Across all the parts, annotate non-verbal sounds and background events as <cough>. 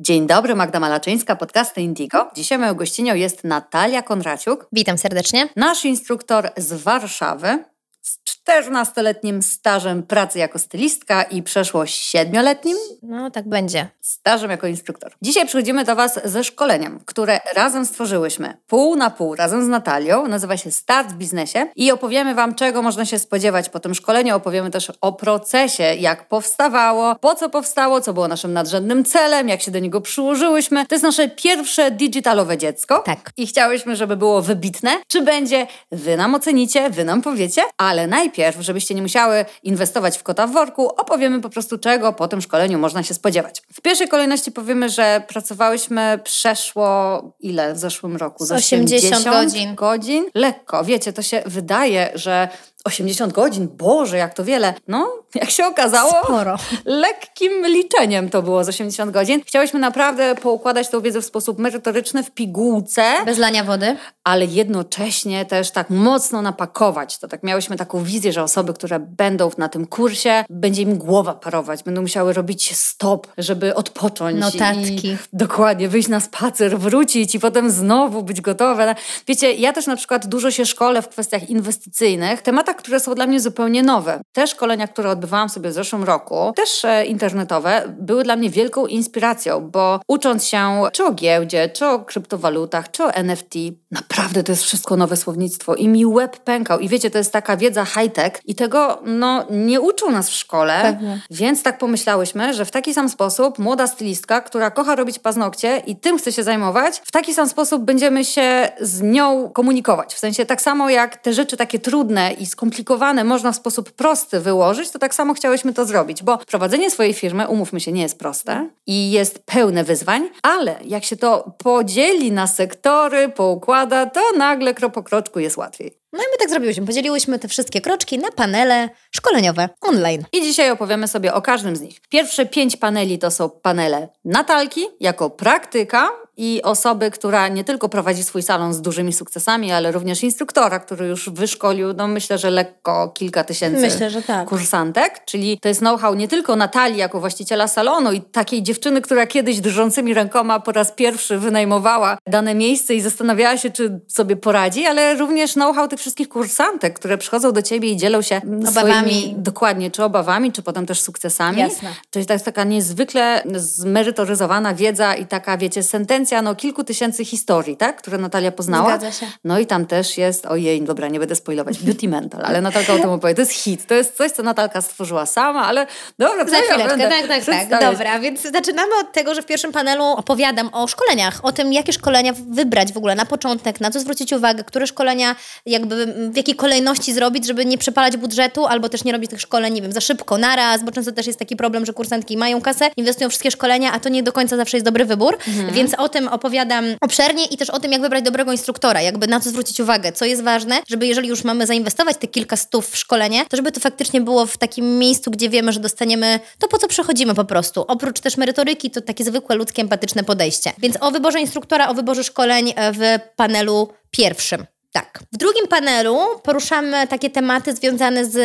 Dzień dobry, Magda Malaczyńska, podcasty Indigo. Dzisiaj moją gościnią jest Natalia Konraciuk. Witam serdecznie. Nasz instruktor z Warszawy 14-letnim stażem pracy jako stylistka i przeszło 7-letnim No, tak będzie. stażem jako instruktor. Dzisiaj przychodzimy do Was ze szkoleniem, które razem stworzyłyśmy. Pół na pół, razem z Natalią. Nazywa się Start w biznesie i opowiemy Wam, czego można się spodziewać po tym szkoleniu. Opowiemy też o procesie, jak powstawało, po co powstało, co było naszym nadrzędnym celem, jak się do niego przyłożyłyśmy. To jest nasze pierwsze digitalowe dziecko. Tak. I chciałyśmy, żeby było wybitne. Czy będzie? Wy nam ocenicie, Wy nam powiecie, ale najpierw, żebyście nie musiały inwestować w kota w worku, opowiemy po prostu, czego po tym szkoleniu można się spodziewać. W pierwszej kolejności powiemy, że pracowałyśmy przeszło ile w zeszłym roku? Z 80 godzin. godzin. Lekko, wiecie, to się wydaje, że 80 godzin, Boże, jak to wiele. No, jak się okazało, Sporo. <laughs> lekkim liczeniem to było z 80 godzin. Chciałyśmy naprawdę poukładać tą wiedzę w sposób merytoryczny, w pigułce, Bez lania wody. ale jednocześnie też tak mocno napakować. To tak miałyśmy taką wizję, że osoby, które będą na tym kursie, będzie im głowa parować, będą musiały robić stop, żeby odpocząć. Notatki. Dokładnie, wyjść na spacer, wrócić i potem znowu być gotowe. Wiecie, ja też na przykład dużo się szkolę w kwestiach inwestycyjnych, tematach, które są dla mnie zupełnie nowe. Te szkolenia, które odbywałam sobie w zeszłym roku, też e, internetowe, były dla mnie wielką inspiracją, bo ucząc się czy o giełdzie, czy o kryptowalutach, czy o NFT, naprawdę to jest wszystko nowe słownictwo i mi łeb pękał. I wiecie, to jest taka wiedza high-tech i tego no, nie uczą nas w szkole, Pewnie. więc tak pomyślałyśmy, że w taki sam sposób młoda stylistka, która kocha robić paznokcie i tym chce się zajmować, w taki sam sposób będziemy się z nią komunikować. W sensie tak samo jak te rzeczy takie trudne i skomplikowane można w sposób prosty wyłożyć, to tak samo chciałyśmy to zrobić, bo prowadzenie swojej firmy, umówmy się, nie jest proste i jest pełne wyzwań, ale jak się to podzieli na sektory, poukłada, to nagle krok po kroczku jest łatwiej. No i my tak zrobiłyśmy. Podzieliłyśmy te wszystkie kroczki na panele szkoleniowe online. I dzisiaj opowiemy sobie o każdym z nich. Pierwsze pięć paneli to są panele Natalki jako praktyka i osoby, która nie tylko prowadzi swój salon z dużymi sukcesami, ale również instruktora, który już wyszkolił, no myślę, że lekko kilka tysięcy Myślę, tak. kursantek. Czyli to jest know-how nie tylko Natalii jako właściciela salonu i takiej dziewczyny, która kiedyś drżącymi rękoma po raz pierwszy wynajmowała dane miejsce i zastanawiała się, czy sobie poradzi, ale również know-how tych wszystkich kursantek, które przychodzą do ciebie i dzielą się Obawami. swoimi, dokładnie, czy obawami, czy potem też sukcesami. Jasne. To jest, to jest taka niezwykle zmerytoryzowana wiedza i taka, wiecie, sentencja no, kilku tysięcy historii, tak? które Natalia poznała. Zgadza się. No i tam też jest, ojej, dobra, nie będę spoilować, Beauty Mental, ale Natalka o tym opowie. To jest hit, to jest coś, co Natalka stworzyła sama, ale dobra, Za ja chwileczkę, będę tak, tak, tak. Dobra, więc zaczynamy od tego, że w pierwszym panelu opowiadam o szkoleniach, o tym, jakie szkolenia wybrać w ogóle na początek, na co zwrócić uwagę, które szkolenia jakby w jakiej kolejności zrobić, żeby nie przepalać budżetu, albo też nie robić tych szkoleń, nie wiem, za szybko, naraz, bo często też jest taki problem, że kursantki mają kasę, inwestują w wszystkie szkolenia, a to nie do końca zawsze jest dobry wybór, więc o tym opowiadam obszernie i też o tym, jak wybrać dobrego instruktora, jakby na co zwrócić uwagę, co jest ważne, żeby jeżeli już mamy zainwestować te kilka stów w szkolenie, to żeby to faktycznie było w takim miejscu, gdzie wiemy, że dostaniemy to, po co przychodzimy po prostu. Oprócz też merytoryki, to takie zwykłe, ludzkie, empatyczne podejście. Więc o wyborze instruktora, o wyborze szkoleń e, w panelu pierwszym. Tak. W drugim panelu poruszamy takie tematy związane z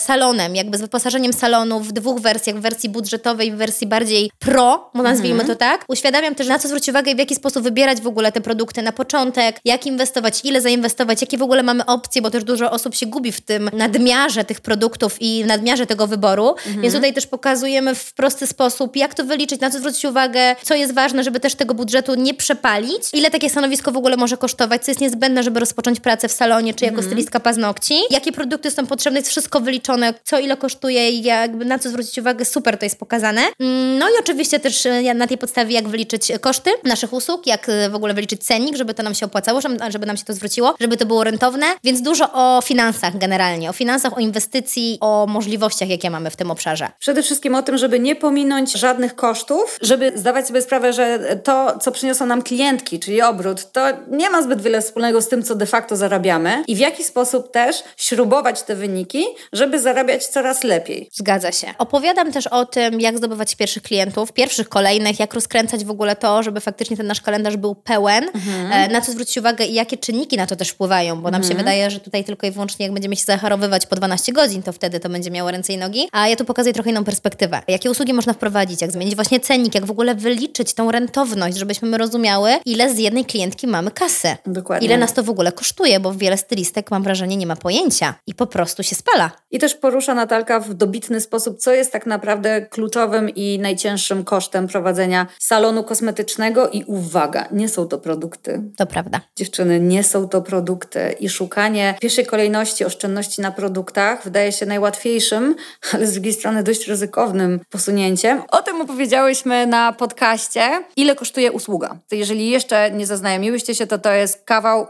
salonem, jakby z wyposażeniem salonu w dwóch wersjach, w wersji budżetowej i w wersji bardziej pro, nazwijmy to tak. Uświadamiam też, na co zwrócić uwagę i w jaki sposób wybierać w ogóle te produkty na początek, jak inwestować, ile zainwestować, jakie w ogóle mamy opcje, bo też dużo osób się gubi w tym nadmiarze tych produktów i nadmiarze tego wyboru. Więc tutaj też pokazujemy w prosty sposób, jak to wyliczyć, na co zwrócić uwagę, co jest ważne, żeby też tego budżetu nie przepalić, ile takie stanowisko w ogóle może kosztować, co jest niezbędne, żeby rozpocząć pracę w salonie, czy jako stylistka paznokci, jakie produkty są potrzebne, jest wszystko wyliczone, co ile kosztuje i jakby na co zwrócić uwagę, super to jest pokazane. Mm, No i oczywiście też e, na tej podstawie, jak wyliczyć koszty naszych usług, jak e, w ogóle wyliczyć cennik, żeby to nam się opłacało, żeby żeby nam się to zwróciło, żeby to było rentowne, więc dużo o finansach generalnie, o finansach, o inwestycji, o możliwościach, jakie mamy w tym obszarze. Przede wszystkim o tym, żeby nie pominąć żadnych kosztów, żeby zdawać sobie sprawę, że to, co przyniosą nam klientki, czyli obrót, to nie ma zbyt wiele wspólnego z tym, co de facto facto zarabiamy i w jaki sposób też śrubować te wyniki, żeby zarabiać coraz lepiej. Zgadza się. Opowiadam też o tym, jak zdobywać pierwszych klientów, pierwszych, kolejnych, jak rozkręcać w ogóle to, żeby faktycznie ten nasz kalendarz był pełen, mhm. E, na co zwrócić uwagę i jakie czynniki na to też wpływają, bo nam mhm. się wydaje, że tutaj tylko i wyłącznie jak będziemy się zacharowywać po 12 godzin, to wtedy to będzie miało ręce i nogi, a ja tu pokazuję trochę inną perspektywę. Jakie usługi można wprowadzić, jak zmienić właśnie cennik, jak w ogóle wyliczyć tą rentowność, żebyśmy rozumiały, ile z jednej klientki mamy kasę. Dokładnie. Ile nas to w ogóle kosztuje, bo wiele stylistek, mam wrażenie, nie ma pojęcia i po prostu się spala. I też porusza Natalka w dobitny sposób, co jest tak naprawdę kluczowym i najcięższym kosztem prowadzenia salonu kosmetycznego i uwaga, nie są to produkty. To prawda. Dziewczyny, nie są to produkty i szukanie w pierwszej kolejności oszczędności na produktach wydaje się najłatwiejszym, <laughs> ale z drugiej strony dość ryzykownym posunięciem. O tym opowiedziałyśmy na podcaście, ile kosztuje usługa. Jeżeli jeszcze nie zaznajomiłyście się, to to jest kawał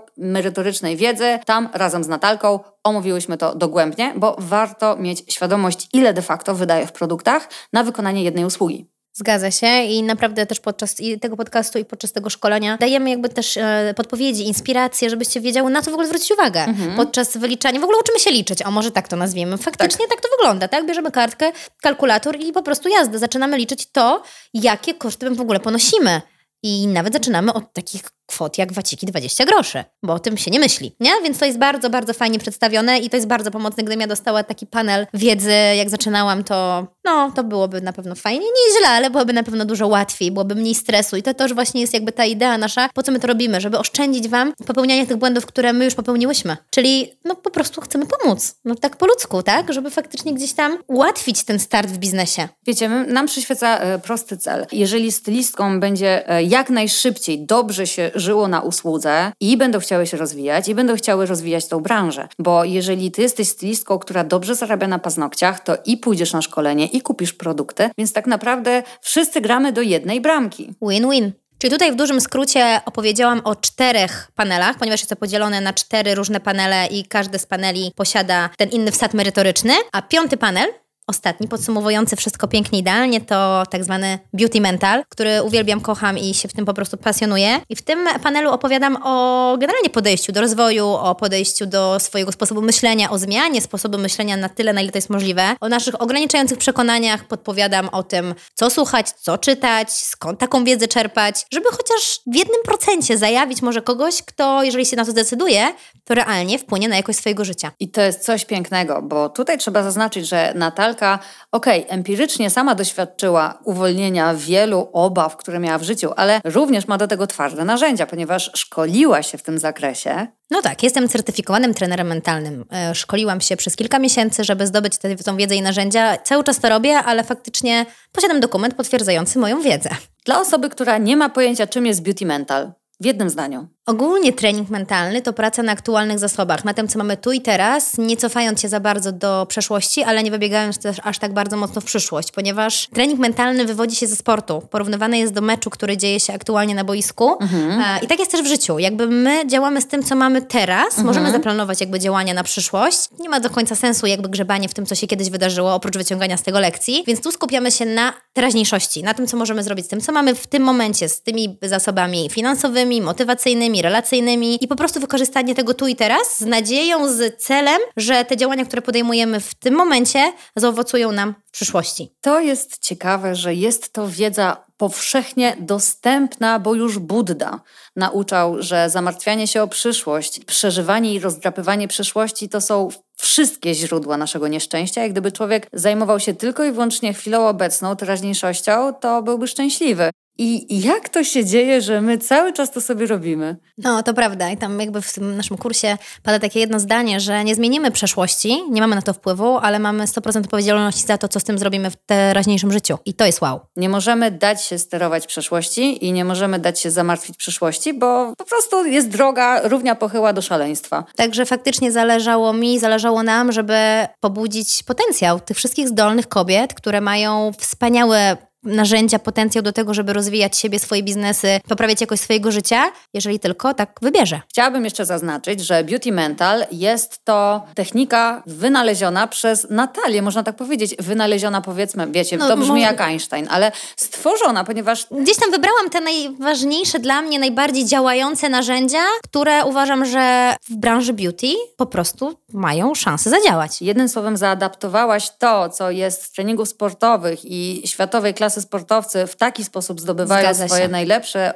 merytorycznej wiedzy. Tam razem z Natalką omówiłyśmy to dogłębnie, bo warto mieć świadomość, ile de facto wydaje w produktach na wykonanie jednej usługi. Zgadza się i naprawdę też podczas tego podcastu i podczas tego szkolenia dajemy jakby też e, podpowiedzi, inspiracje, żebyście wiedziały, na co w ogóle zwrócić uwagę mhm. podczas wyliczania. W ogóle uczymy się liczyć, a może tak to nazwiemy. Faktycznie tak. tak to wygląda, tak? Bierzemy kartkę, kalkulator i po prostu jazdę. Zaczynamy liczyć to, jakie koszty w ogóle ponosimy. I nawet zaczynamy od takich kwot jak waciki 20 groszy, bo o tym się nie myśli, nie? Więc to jest bardzo, bardzo fajnie przedstawione i to jest bardzo pomocne. Gdybym ja dostała taki panel wiedzy, jak zaczynałam, to no, to byłoby na pewno fajnie. Nie źle, ale byłoby na pewno dużo łatwiej, byłoby mniej stresu i to też właśnie jest jakby ta idea nasza, po co my to robimy, żeby oszczędzić Wam popełnianie tych błędów, które my już popełniłyśmy. Czyli no po prostu chcemy pomóc, no tak po ludzku, tak? Żeby faktycznie gdzieś tam ułatwić ten start w biznesie. Wiecie, nam przyświeca e, prosty cel. Jeżeli stylistką będzie e, jak najszybciej dobrze się żyło na usłudze i będą chciały się rozwijać i będą chciały rozwijać tą branżę. Bo jeżeli ty jesteś stylistką, która dobrze zarabia na paznokciach, to i pójdziesz na szkolenie i kupisz produkty, więc tak naprawdę wszyscy gramy do jednej bramki. Win-win. Czyli tutaj w dużym skrócie opowiedziałam o czterech panelach, ponieważ jest to podzielone na cztery różne panele i każdy z paneli posiada ten inny wsad merytoryczny. A piąty panel Ostatni, podsumowujący wszystko pięknie, idealnie, to tak zwany Beauty Mental, który uwielbiam, kocham i się w tym po prostu pasjonuję. I w tym panelu opowiadam o generalnie podejściu do rozwoju, o podejściu do swojego sposobu myślenia, o zmianie sposobu myślenia na tyle, na ile to jest możliwe, o naszych ograniczających przekonaniach, podpowiadam o tym, co słuchać, co czytać, skąd taką wiedzę czerpać, żeby chociaż w jednym procencie zajawić może kogoś, kto, jeżeli się na to zdecyduje, to realnie wpłynie na jakość swojego życia. I to jest coś pięknego, bo tutaj trzeba zaznaczyć, że Natal Natalka, okej, okay, empirycznie sama doświadczyła uwolnienia wielu obaw, które miała w życiu, ale również ma do tego twarde narzędzia, ponieważ szkoliła się w tym zakresie. No tak, jestem certyfikowanym trenerem mentalnym. E, szkoliłam się przez kilka miesięcy, żeby zdobyć tę, tą wiedzę i narzędzia. Cały czas to robię, ale faktycznie posiadam dokument potwierdzający moją wiedzę. Dla osoby, która nie ma pojęcia, czym jest beauty mental, w jednym zdaniu. Ogólnie trening mentalny to praca na aktualnych zasobach, na tym, co mamy tu i teraz, nie cofając się za bardzo do przeszłości, ale nie wybiegając też aż tak bardzo mocno w przyszłość, ponieważ trening mentalny wywodzi się ze sportu. Porównywany jest do meczu, który dzieje się aktualnie na boisku. Mhm. E, I tak jest też w życiu. Jakby my działamy z tym, co mamy teraz, mhm. możemy zaplanować jakby działania na przyszłość. Nie ma do końca sensu jakby grzebanie w tym, co się kiedyś wydarzyło, oprócz wyciągania z tego lekcji. Więc tu skupiamy się na teraźniejszości, na tym, co możemy zrobić z tym, co mamy w tym momencie, z tymi zasobami finansowymi, motywacyjnymi, relacyjnymi i po prostu wykorzystanie tego tu i teraz z nadzieją, z celem, że te działania, które podejmujemy w tym momencie, zaowocują nam w przyszłości. To jest ciekawe, że jest to wiedza powszechnie dostępna, bo już Buddha nauczał, że zamartwianie się o przyszłość, przeżywanie i rozdrapywanie przyszłości to są wszystkie źródła naszego nieszczęścia. Jak gdyby człowiek zajmował się tylko i wyłącznie chwilą obecną, teraźniejszością, to byłby szczęśliwy. I jak to się dzieje, że my cały czas to sobie robimy? No, to prawda. I tam jakby w tym naszym kursie pada takie jedno zdanie, że nie zmienimy przeszłości, nie mamy na to wpływu, ale mamy 100% odpowiedzialności za to, co z tym zrobimy w teraźniejszym życiu. I to jest wow. Nie możemy dać się sterować przeszłości i nie możemy dać się zamartwić przyszłości, bo po prostu jest droga równia pochyła do szaleństwa. Także faktycznie zależało mi, zależało nam, żeby pobudzić potencjał tych wszystkich zdolnych kobiet, które mają wspaniałe narzędzia, potencjał do tego, żeby rozwijać siebie, swoje biznesy, poprawiać jakość swojego życia, jeżeli tylko tak wybierze. Chciałabym jeszcze zaznaczyć, że Beauty Mental jest to technika wynaleziona przez Natalię, można tak powiedzieć. Wynaleziona powiedzmy, wiecie, no, to brzmi może... jak Einstein, ale stworzona, ponieważ... Gdzieś tam wybrałam te najważniejsze dla mnie, najbardziej działające narzędzia, które uważam, że w branży beauty po prostu mają szansę zadziałać. Jednym słowem zaadaptowałaś to, co jest z treningów sportowych i światowej klasy sportowcy w taki sposób zdobywają swoje najlepsze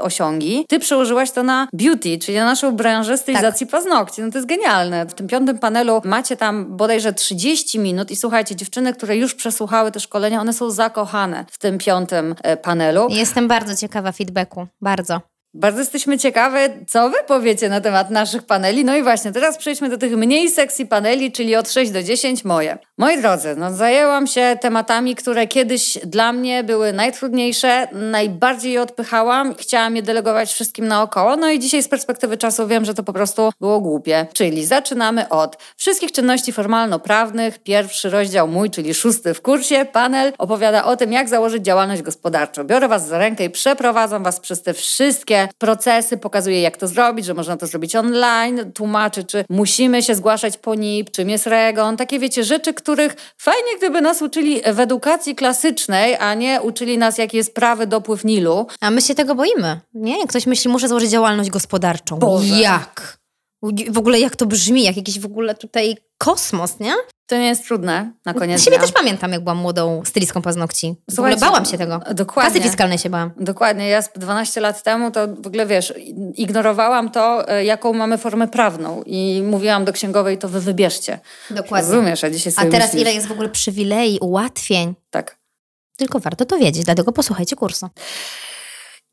osiągi. Ty przełożyłaś to na beauty, czyli na naszą branżę stylizacji tak. paznokci. No to jest genialne. W tym piątym panelu macie tam bodajże 30 minut i słuchajcie, dziewczyny, które już przesłuchały te szkolenia, one są zakochane w tym piątym e, panelu. Jestem bardzo ciekawa feedbacku. Bardzo. Bardzo jesteśmy ciekawe, co wy powiecie na temat naszych paneli. No i właśnie, teraz przejdźmy do tych mniej sexy paneli, czyli od 6 do 10 moje. Moi drodzy, no zajęłam się tematami, które kiedyś dla mnie były najtrudniejsze, najbardziej je odpychałam, chciałam je delegować wszystkim naokoło, no i dzisiaj z perspektywy czasu wiem, że to po prostu było głupie. Czyli zaczynamy od wszystkich czynności formalno-prawnych. Pierwszy rozdział mój, czyli szósty w kursie, panel opowiada o tym, jak założyć działalność gospodarczą. Biorę was za rękę i przeprowadzam was przez te wszystkie procesy, pokazuje jak to zrobić, że można to zrobić online, tłumaczy, czy musimy się zgłaszać po NIP, czym jest REGON, takie wiecie, rzeczy, których fajnie gdyby nas uczyli w edukacji klasycznej, a nie uczyli nas, jaki jest prawy dopływ Nilu. A my się tego boimy, nie? Ktoś myśli, muszę założyć działalność gospodarczą. Boże. Jak? W ogóle jak to brzmi, jak jakiś w ogóle tutaj kosmos, nie? To nie jest trudne na koniec Siebie dnia. też pamiętam, jak byłam młodą stylistką paznokci. W ogóle bałam się tego. Dokładnie. Kasy fiskalnej się bałam. Dokładnie. Ja 12 lat temu to w ogóle, wiesz, ignorowałam to, e, jaką mamy formę prawną i mówiłam do księgowej, to wy wybierzcie. Dokładnie. Rozumiesz, a dzisiaj sobie A teraz myślisz... ile jest w ogóle przywilei, ułatwień. Tak. Tylko warto to wiedzieć, dlatego posłuchajcie kursu.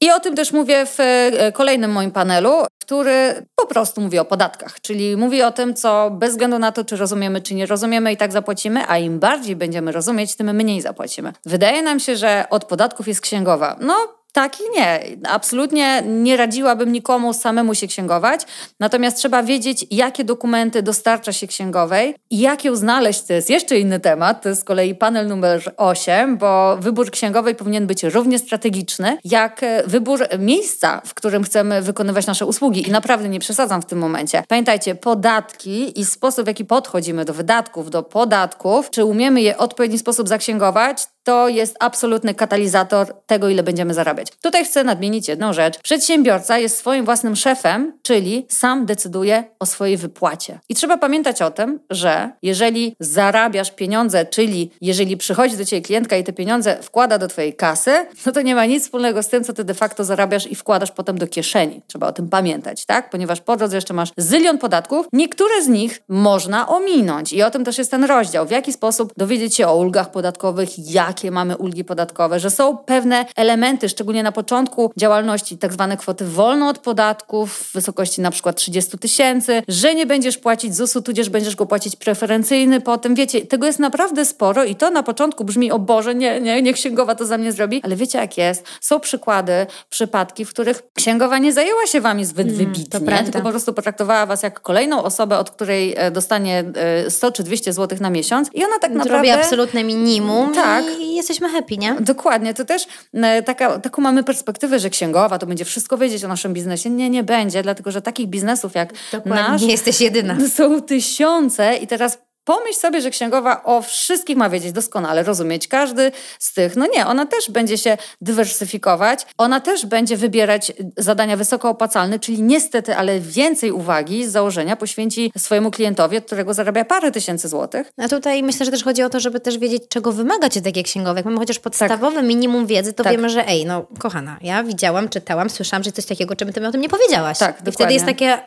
I o tym też mówię w e, kolejnym moim panelu, który po prostu mówi o podatkach, czyli mówi o tym, co bez względu na to, czy rozumiemy, czy nie rozumiemy, i tak zapłacimy, a im bardziej będziemy rozumieć, tym mniej zapłacimy. Wydaje nam się, że od podatków jest księgowa. No, tak i nie. Absolutnie nie radziłabym nikomu samemu się księgować. Natomiast trzeba wiedzieć, jakie dokumenty dostarcza się księgowej i jak ją znaleźć. To jest jeszcze inny temat. To jest z kolei panel numer 8, bo wybór księgowej powinien być równie strategiczny, jak wybór miejsca, w którym chcemy wykonywać nasze usługi. I naprawdę nie przesadzam w tym momencie. Pamiętajcie, podatki i sposób, w jaki podchodzimy do wydatków, do podatków, czy umiemy je w odpowiedni sposób zaksięgować, to jest absolutny katalizator tego, ile będziemy zarabiać. Tutaj chcę nadmienić jedną rzecz. Przedsiębiorca jest swoim własnym szefem, czyli sam decyduje o swojej wypłacie. I trzeba pamiętać o tym, że jeżeli zarabiasz pieniądze, czyli jeżeli przychodzi do ciebie klientka i te pieniądze wkłada do twojej kasy, no to nie ma nic wspólnego z tym, co ty de facto zarabiasz i wkładasz potem do kieszeni. Trzeba o tym pamiętać, tak? Ponieważ po drodze jeszcze masz zylion podatków, niektóre z nich można ominąć. I o tym też jest ten rozdział. W jaki sposób dowiedzieć się o ulgach podatkowych, jak jakie mamy ulgi podatkowe, że są pewne elementy, szczególnie na początku działalności, tak zwane kwoty wolne od podatków w wysokości na przykład 30 tysięcy, że nie będziesz płacić ZUS-u, tudzież będziesz go płacić preferencyjny potem. Wiecie, tego jest naprawdę sporo i to na początku brzmi, o Boże, nie, nie, nie księgowa to za mnie zrobi, ale wiecie jak jest. Są przykłady, przypadki, w których księgowa nie zajęła się wami zbyt mm, wybitnie, tylko po prostu potraktowała was jak kolejną osobę, od której e, dostanie 100 e, czy 200 zł na miesiąc i ona tak naprawdę... Robi absolutne minimum tak. i i jesteśmy happy, nie? Dokładnie. To też e, taka, taką mamy perspektywę, że księgowa to będzie wszystko wiedzieć o naszym biznesie. Nie, nie będzie, dlatego że takich biznesów jak Dokładnie. nasz... Nie jesteś jedyna. Są tysiące i teraz Pomyśl sobie, że księgowa o wszystkich ma wiedzieć doskonale, rozumieć każdy z tych. No nie, ona też będzie się dywersyfikować, ona też będzie wybierać zadania wysoko opłacalne, czyli niestety, ale więcej uwagi z założenia poświęci swojemu klientowi, od którego zarabia parę tysięcy złotych. A tutaj myślę, że też chodzi o to, żeby też wiedzieć, czego wymagacie takie księgowe. Jak mamy chociaż podstawowe tak. minimum wiedzy, to tak. wiemy, że ej, no kochana, ja widziałam, czytałam, słyszałam, że coś takiego, czym ty mi o tym nie powiedziałaś. Tak, I dokładnie. wtedy jest takie,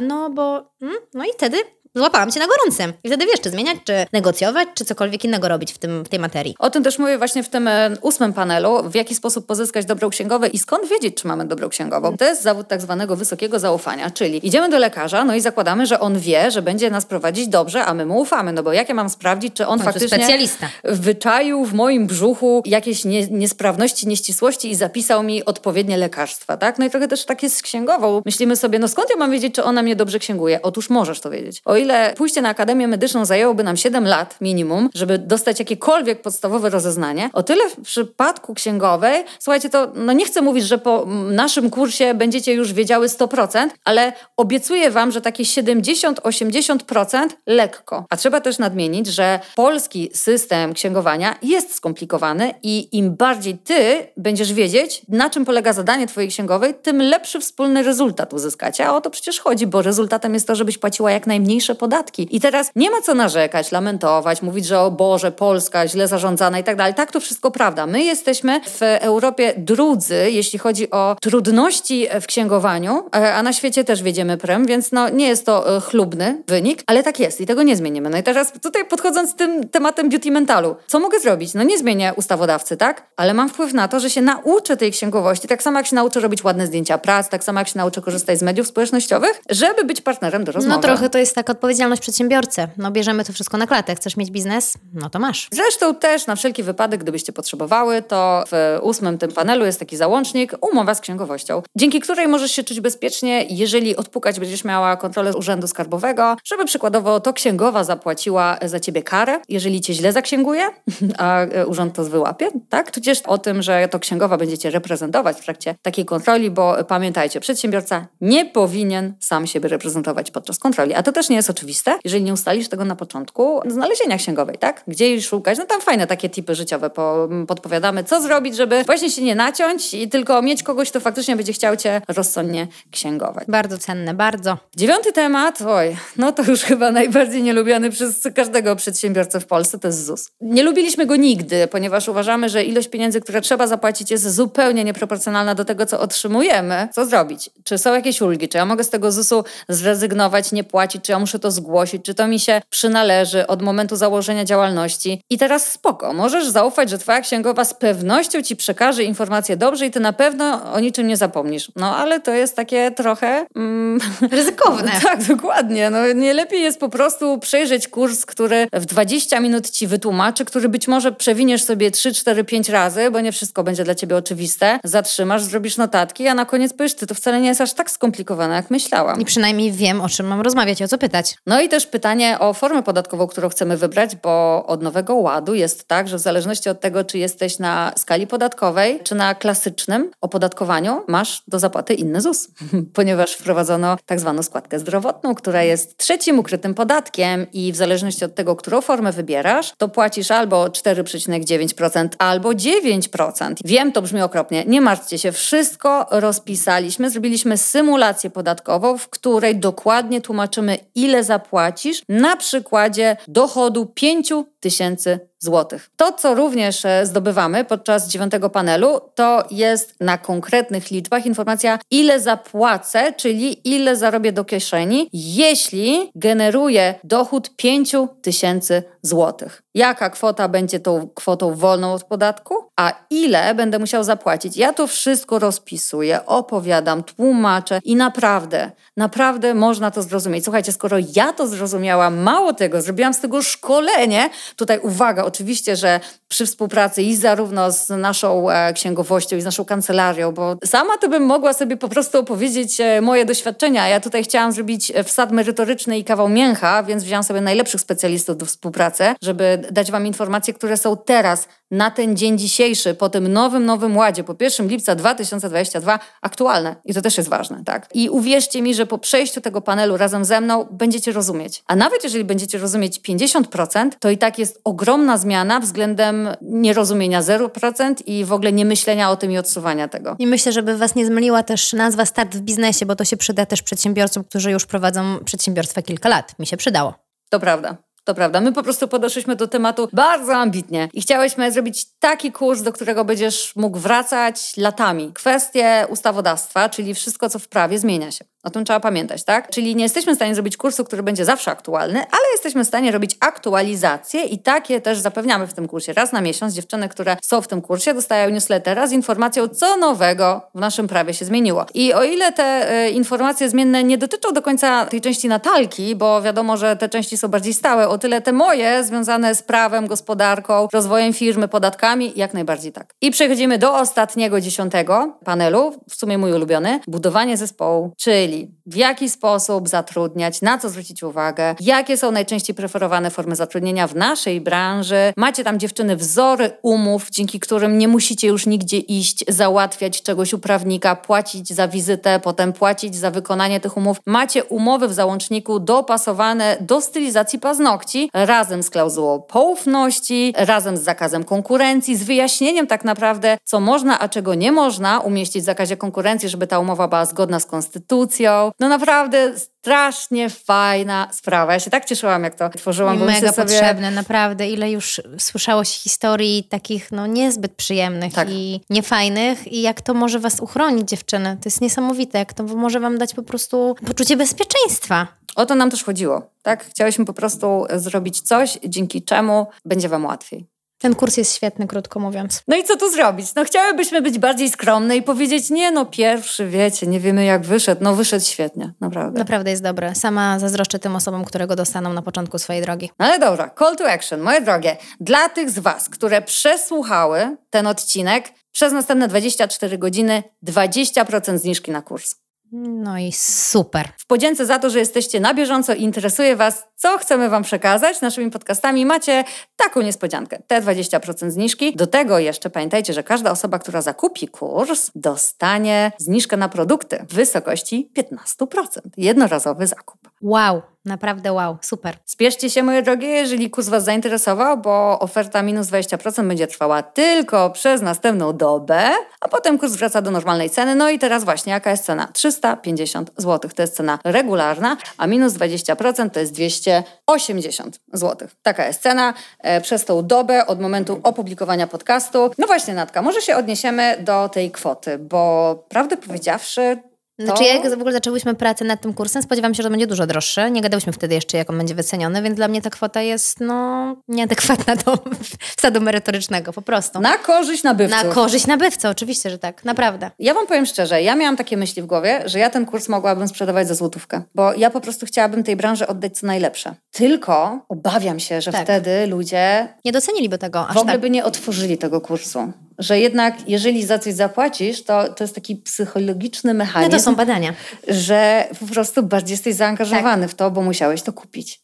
no bo, mm, no i wtedy złapałam cię na gorącym. I wtedy wiesz, czy zmieniać, czy negocjować, czy cokolwiek innego robić w, tym, w tej materii. O tym też mówię właśnie w tym e, ósmym panelu, w jaki sposób pozyskać dobrą księgową i skąd wiedzieć, czy mamy dobrą księgową. To jest zawód tak zwanego wysokiego zaufania, czyli idziemy do lekarza, no i zakładamy, że on wie, że będzie nas prowadzić dobrze, a my mu ufamy, no bo jak ja mam sprawdzić, czy on no, faktycznie specjalista. wyczaił w moim brzuchu jakieś nie, niesprawności, nieścisłości i zapisał mi odpowiednie lekarstwa, tak? No i trochę też tak jest z księgową. Myślimy sobie, no skąd ja mam wiedzieć, czy ona mnie dobrze księguje? Otóż możesz to wiedzieć. O ile pójście na Akademię Medyczną zajęłoby nam 7 lat minimum, żeby dostać jakiekolwiek podstawowe rozeznanie, o tyle w przypadku księgowej, słuchajcie, to no nie chcę mówić, że po naszym kursie będziecie już wiedziały 100%, ale obiecuję Wam, że takie 70-80% lekko. A trzeba też nadmienić, że polski system księgowania jest skomplikowany i im bardziej Ty będziesz wiedzieć, na czym polega zadanie Twojej księgowej, tym lepszy wspólny rezultat uzyskacie. A o to przecież chodzi, bo rezultatem jest to, żebyś płaciła jak najmniejsze podatki. I teraz nie ma co narzekać, lamentować, mówić, że o Boże, Polska źle zarządzana i tak dalej. Tak, to wszystko prawda. My jesteśmy w Europie drudzy, jeśli chodzi o trudności w księgowaniu, a na świecie też wiedziemy prem, więc no, nie jest to e, chlubny wynik, ale tak jest i tego nie zmienimy. No i teraz tutaj podchodząc tym tematem beauty mentalu, co mogę zrobić? No nie zmienię ustawodawcy, tak? Ale mam wpływ na to, że się nauczę tej księgowości, tak samo jak się nauczę robić ładne zdjęcia prac, tak samo jak się nauczę korzystać z mediów społecznościowych, żeby być partnerem do rozmowy. No trochę to jest taka odpowiedzialność przedsiębiorcy. No bierzemy to wszystko na klatę. Chcesz mieć biznes? No to masz. Zresztą też na wszelki wypadek, gdybyście potrzebowały, to w ósmym tym panelu jest taki załącznik, umowa z księgowością, dzięki której możesz się czuć bezpiecznie, jeżeli odpukać będziesz miała kontrolę Urzędu Skarbowego, żeby przykładowo to księgowa zapłaciła za ciebie karę, jeżeli cię źle zaksięguje, <laughs> a urząd to wyłapie, tak? Tudzież o tym, że to księgowa będzie cię reprezentować w trakcie takiej kontroli, bo pamiętajcie, przedsiębiorca nie powinien sam siebie reprezentować podczas kontroli, a to też nie jest oczywiste, jeżeli nie ustalisz tego na początku znalezienia księgowej, tak? Gdzie jej szukać? No tam fajne takie typy życiowe po, podpowiadamy, co zrobić, żeby właśnie się nie naciąć i tylko mieć kogoś, kto faktycznie będzie chciał cię rozsądnie księgować. Bardzo cenne, bardzo. Dziewiąty temat, oj, no to już chyba najbardziej nielubiany przez każdego przedsiębiorcę w Polsce, to jest ZUS. Nie lubiliśmy go nigdy, ponieważ uważamy, że ilość pieniędzy, które trzeba zapłacić jest zupełnie nieproporcjonalna do tego, co otrzymujemy. Co zrobić? Czy są jakieś ulgi? Czy ja mogę z tego ZUS-u zrezygnować, nie płacić? Czy ja muszę to zgłosić? Czy to mi się przynależy od momentu założenia działalności? I teraz spoko, możesz zaufać, że twoja księgowa z pewnością ci przekaże informacje dobrze i ty na pewno o niczym nie zapomnisz. No ale to jest takie trochę... Mm, <laughs> Ryzykowne. <laughs> tak, dokładnie. No, nie lepiej jest po prostu przejrzeć kurs, który w 20 minut ci wytłumaczy, który być może przewiniesz sobie 3, 4, 5 razy, bo nie wszystko będzie dla ciebie oczywiste. Zatrzymasz, zrobisz notatki, a na koniec powiesz, ty to wcale nie jest aż tak skomplikowane, jak myślałam. I przynajmniej wiem, o czym mam rozmawiać o co pytać. No i też pytanie o formę podatkową, którą chcemy wybrać, bo od Nowego Ładu jest tak, że w zależności od tego, czy jesteś na skali podatkowej, czy na klasycznym opodatkowaniu, masz do zapłaty inny ZUS, <laughs> ponieważ wprowadzono tak zwaną składkę zdrowotną, która jest trzecim ukrytym podatkiem i w zależności od tego, którą formę wybierasz, to płacisz albo 4,9%, albo 9%. Wiem, to brzmi okropnie, nie martwcie się, wszystko rozpisaliśmy, zrobiliśmy symulację podatkową, w której dokładnie tłumaczymy, ile zapłacisz na przykładzie dochodu 5 tysięcy złotych. To, co również e, zdobywamy podczas dziewiątego panelu, to jest na konkretnych liczbach informacja, ile zapłacę, czyli ile zarobię do kieszeni, jeśli generuję dochód 5 tysięcy złotych. Jaka kwota będzie tą kwotą wolną od podatku, a ile będę musiał zapłacić. Ja to wszystko rozpisuję, opowiadam, tłumaczę i naprawdę, naprawdę można to zrozumieć. Słuchajcie, skoro ja to zrozumiałam, mało tego, zrobiłam z tego szkolenie, tutaj uwaga, oczywiście, że przy współpracy i zarówno z naszą e, księgowością i z naszą kancelarią, bo sama to bym mogła sobie po prostu opowiedzieć e, moje doświadczenia. Ja tutaj chciałam zrobić e, wsad merytoryczny i kawał mięcha, więc wziąłam sobie najlepszych specjalistów do współpracy, żeby dać Wam informacje, które są teraz, na ten dzień dzisiejszy, po tym nowym, nowym ładzie, po 1 lipca 2022 aktualne. I to też jest ważne, tak? I uwierzcie mi, że po przejściu tego panelu razem ze mną będziecie rozumieć. A nawet jeżeli będziecie rozumieć 50%, to i tak jest ogromna zmiana względem nierozumienia 0% i w ogóle nie myślenia o tym i odsuwania tego. I myślę, żeby Was nie zmyliła też nazwa start w biznesie, bo to się przyda też przedsiębiorcom, którzy już prowadzą przedsiębiorstwa kilka lat. Mi się przydało. To prawda. To prawda, my po prostu podeszliśmy do tematu bardzo ambitnie i chciałyśmy zrobić taki kurs, do którego będziesz mógł wracać latami. Kwestie ustawodawstwa, czyli wszystko, co w prawie, zmienia się. O tym trzeba pamiętać, tak? Czyli nie jesteśmy w stanie zrobić kursu, który będzie zawsze aktualny, ale jesteśmy w stanie robić aktualizacje i takie też zapewniamy w tym kursie. Raz na miesiąc dziewczyny, które są w tym kursie, dostają newslettera z informacją, co nowego w naszym prawie się zmieniło. I o ile te y, informacje zmienne nie dotyczą do końca tej części Natalki, bo wiadomo, że te części są bardziej stałe, o tyle te moje, związane z prawem, gospodarką, rozwojem firmy, podatkami, jak najbardziej tak. I przechodzimy do ostatniego, dziesiątego panelu, w sumie mój ulubiony, budowanie zespołu, czyli aller. W jaki sposób zatrudniać, na co zwrócić uwagę, jakie są najczęściej preferowane formy zatrudnienia w naszej branży. Macie tam dziewczyny wzory umów, dzięki którym nie musicie już nigdzie iść, załatwiać czegoś u prawnika, płacić za wizytę, potem płacić za wykonanie tych umów. Macie umowy w załączniku dopasowane do stylizacji paznokci razem z klauzulą poufności, razem z zakazem konkurencji, z wyjaśnieniem tak naprawdę, co można, a czego nie można umieścić w zakazie konkurencji, żeby ta umowa była zgodna z konstytucją. No naprawdę strasznie fajna sprawa. Ja się tak cieszyłam, jak to tworzyłam. I mega sobie... potrzebne, naprawdę. Ile już słyszało się historii takich no niezbyt przyjemnych tak. i niefajnych i jak to może was uchronić, dziewczyny. To jest niesamowite, jak to może wam dać po prostu poczucie bezpieczeństwa. O to nam też chodziło, tak? Chciałyśmy po prostu zrobić coś, dzięki czemu będzie wam łatwiej. Ten kurs jest świetny, krótko mówiąc. No i co tu zrobić? No chciałybyśmy być bardziej skromne i powiedzieć, nie no, pierwszy, wiecie, nie wiemy jak wyszedł. No wyszedł świetnie, naprawdę. Naprawdę jest dobre. Sama zazdroszczę tym osobom, które go dostaną na początku swojej drogi. No ale dobra, call to action, moje drogie. Dla tych z Was, które przesłuchały ten odcinek, przez następne 24 godziny 20% zniżki na kurs. No i super. W podzięce za to, że jesteście na bieżąco i interesuje Was, co chcemy Wam przekazać naszymi podcastami, macie taką niespodziankę. Te 20% zniżki. Do tego jeszcze pamiętajcie, że każda osoba, która zakupi kurs, dostanie zniżkę na produkty w wysokości 15%. Jednorazowy zakup. Wow, naprawdę wow, super. Spieszcie się, moje drogie, jeżeli kurs Was zainteresował, bo oferta minus 20% będzie trwała tylko przez następną dobę, a potem kurs wraca do normalnej ceny. No i teraz właśnie, jaka jest cena? 350 zł. To jest cena regularna, a minus 20% to jest 280 zł. Taka jest cena e, przez tą dobę od momentu opublikowania podcastu. No właśnie, Natka, może się odniesiemy do tej kwoty, bo prawdę powiedziawszy, znaczy, jak w ogóle zaczęłyśmy pracę nad tym kursem, spodziewam się, że to będzie dużo droższe. Nie gadałyśmy wtedy jeszcze, jak on będzie wyceniony, więc dla mnie ta kwota jest no, nieadekwatna do <laughs> wsadu merytorycznego, po prostu. Na korzyść nabywcy. Na korzyść nabywcy, oczywiście, że tak, naprawdę. Ja wam powiem szczerze, ja miałam takie myśli w głowie, że ja ten kurs mogłabym sprzedawać za złotówkę, bo ja po prostu chciałabym tej branży oddać co najlepsze. Tylko obawiam się, że tak. wtedy ludzie... Nie doceniliby tego. w ogóle tak. by nie otworzyli tego kursu że jednak jeżeli za coś zapłacisz, to, to jest taki psychologiczny mechanizm. No to są badania. Że po prostu bardziej jesteś zaangażowany tak. w to, bo musiałeś to kupić.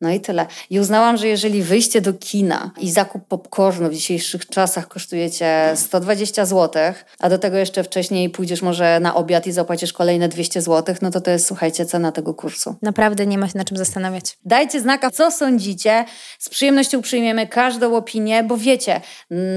No i tyle. I uznałam, że jeżeli wyjście do kina i zakup popcornu w dzisiejszych czasach kosztuje cię 120 zł, a do tego jeszcze wcześniej pójdziesz może na obiad i zapłacisz kolejne 200 zł, no to to jest, słuchajcie, cena tego kursu. Naprawdę nie ma się na czym zastanawiać. Dajcie znaka, co sądzicie. Z przyjemnością przyjmiemy każdą opinię, bo wiecie,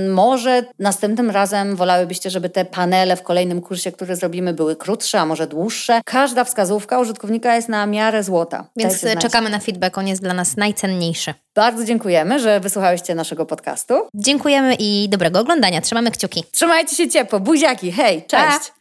może następnym razem wolałybyście, żeby te panele w kolejnym kursie, który zrobimy, były krótsze, a może dłuższe. Każda wskazówka użytkownika jest na miarę złota. Więc czekamy na feedback, on jest dla nas najcenniejszy. Bardzo dziękujemy, że wysłuchałyście naszego podcastu. Dziękujemy i dobrego oglądania. Trzymamy kciuki. Trzymajcie się ciepło. Buziaki. Hej, cześć. Pa.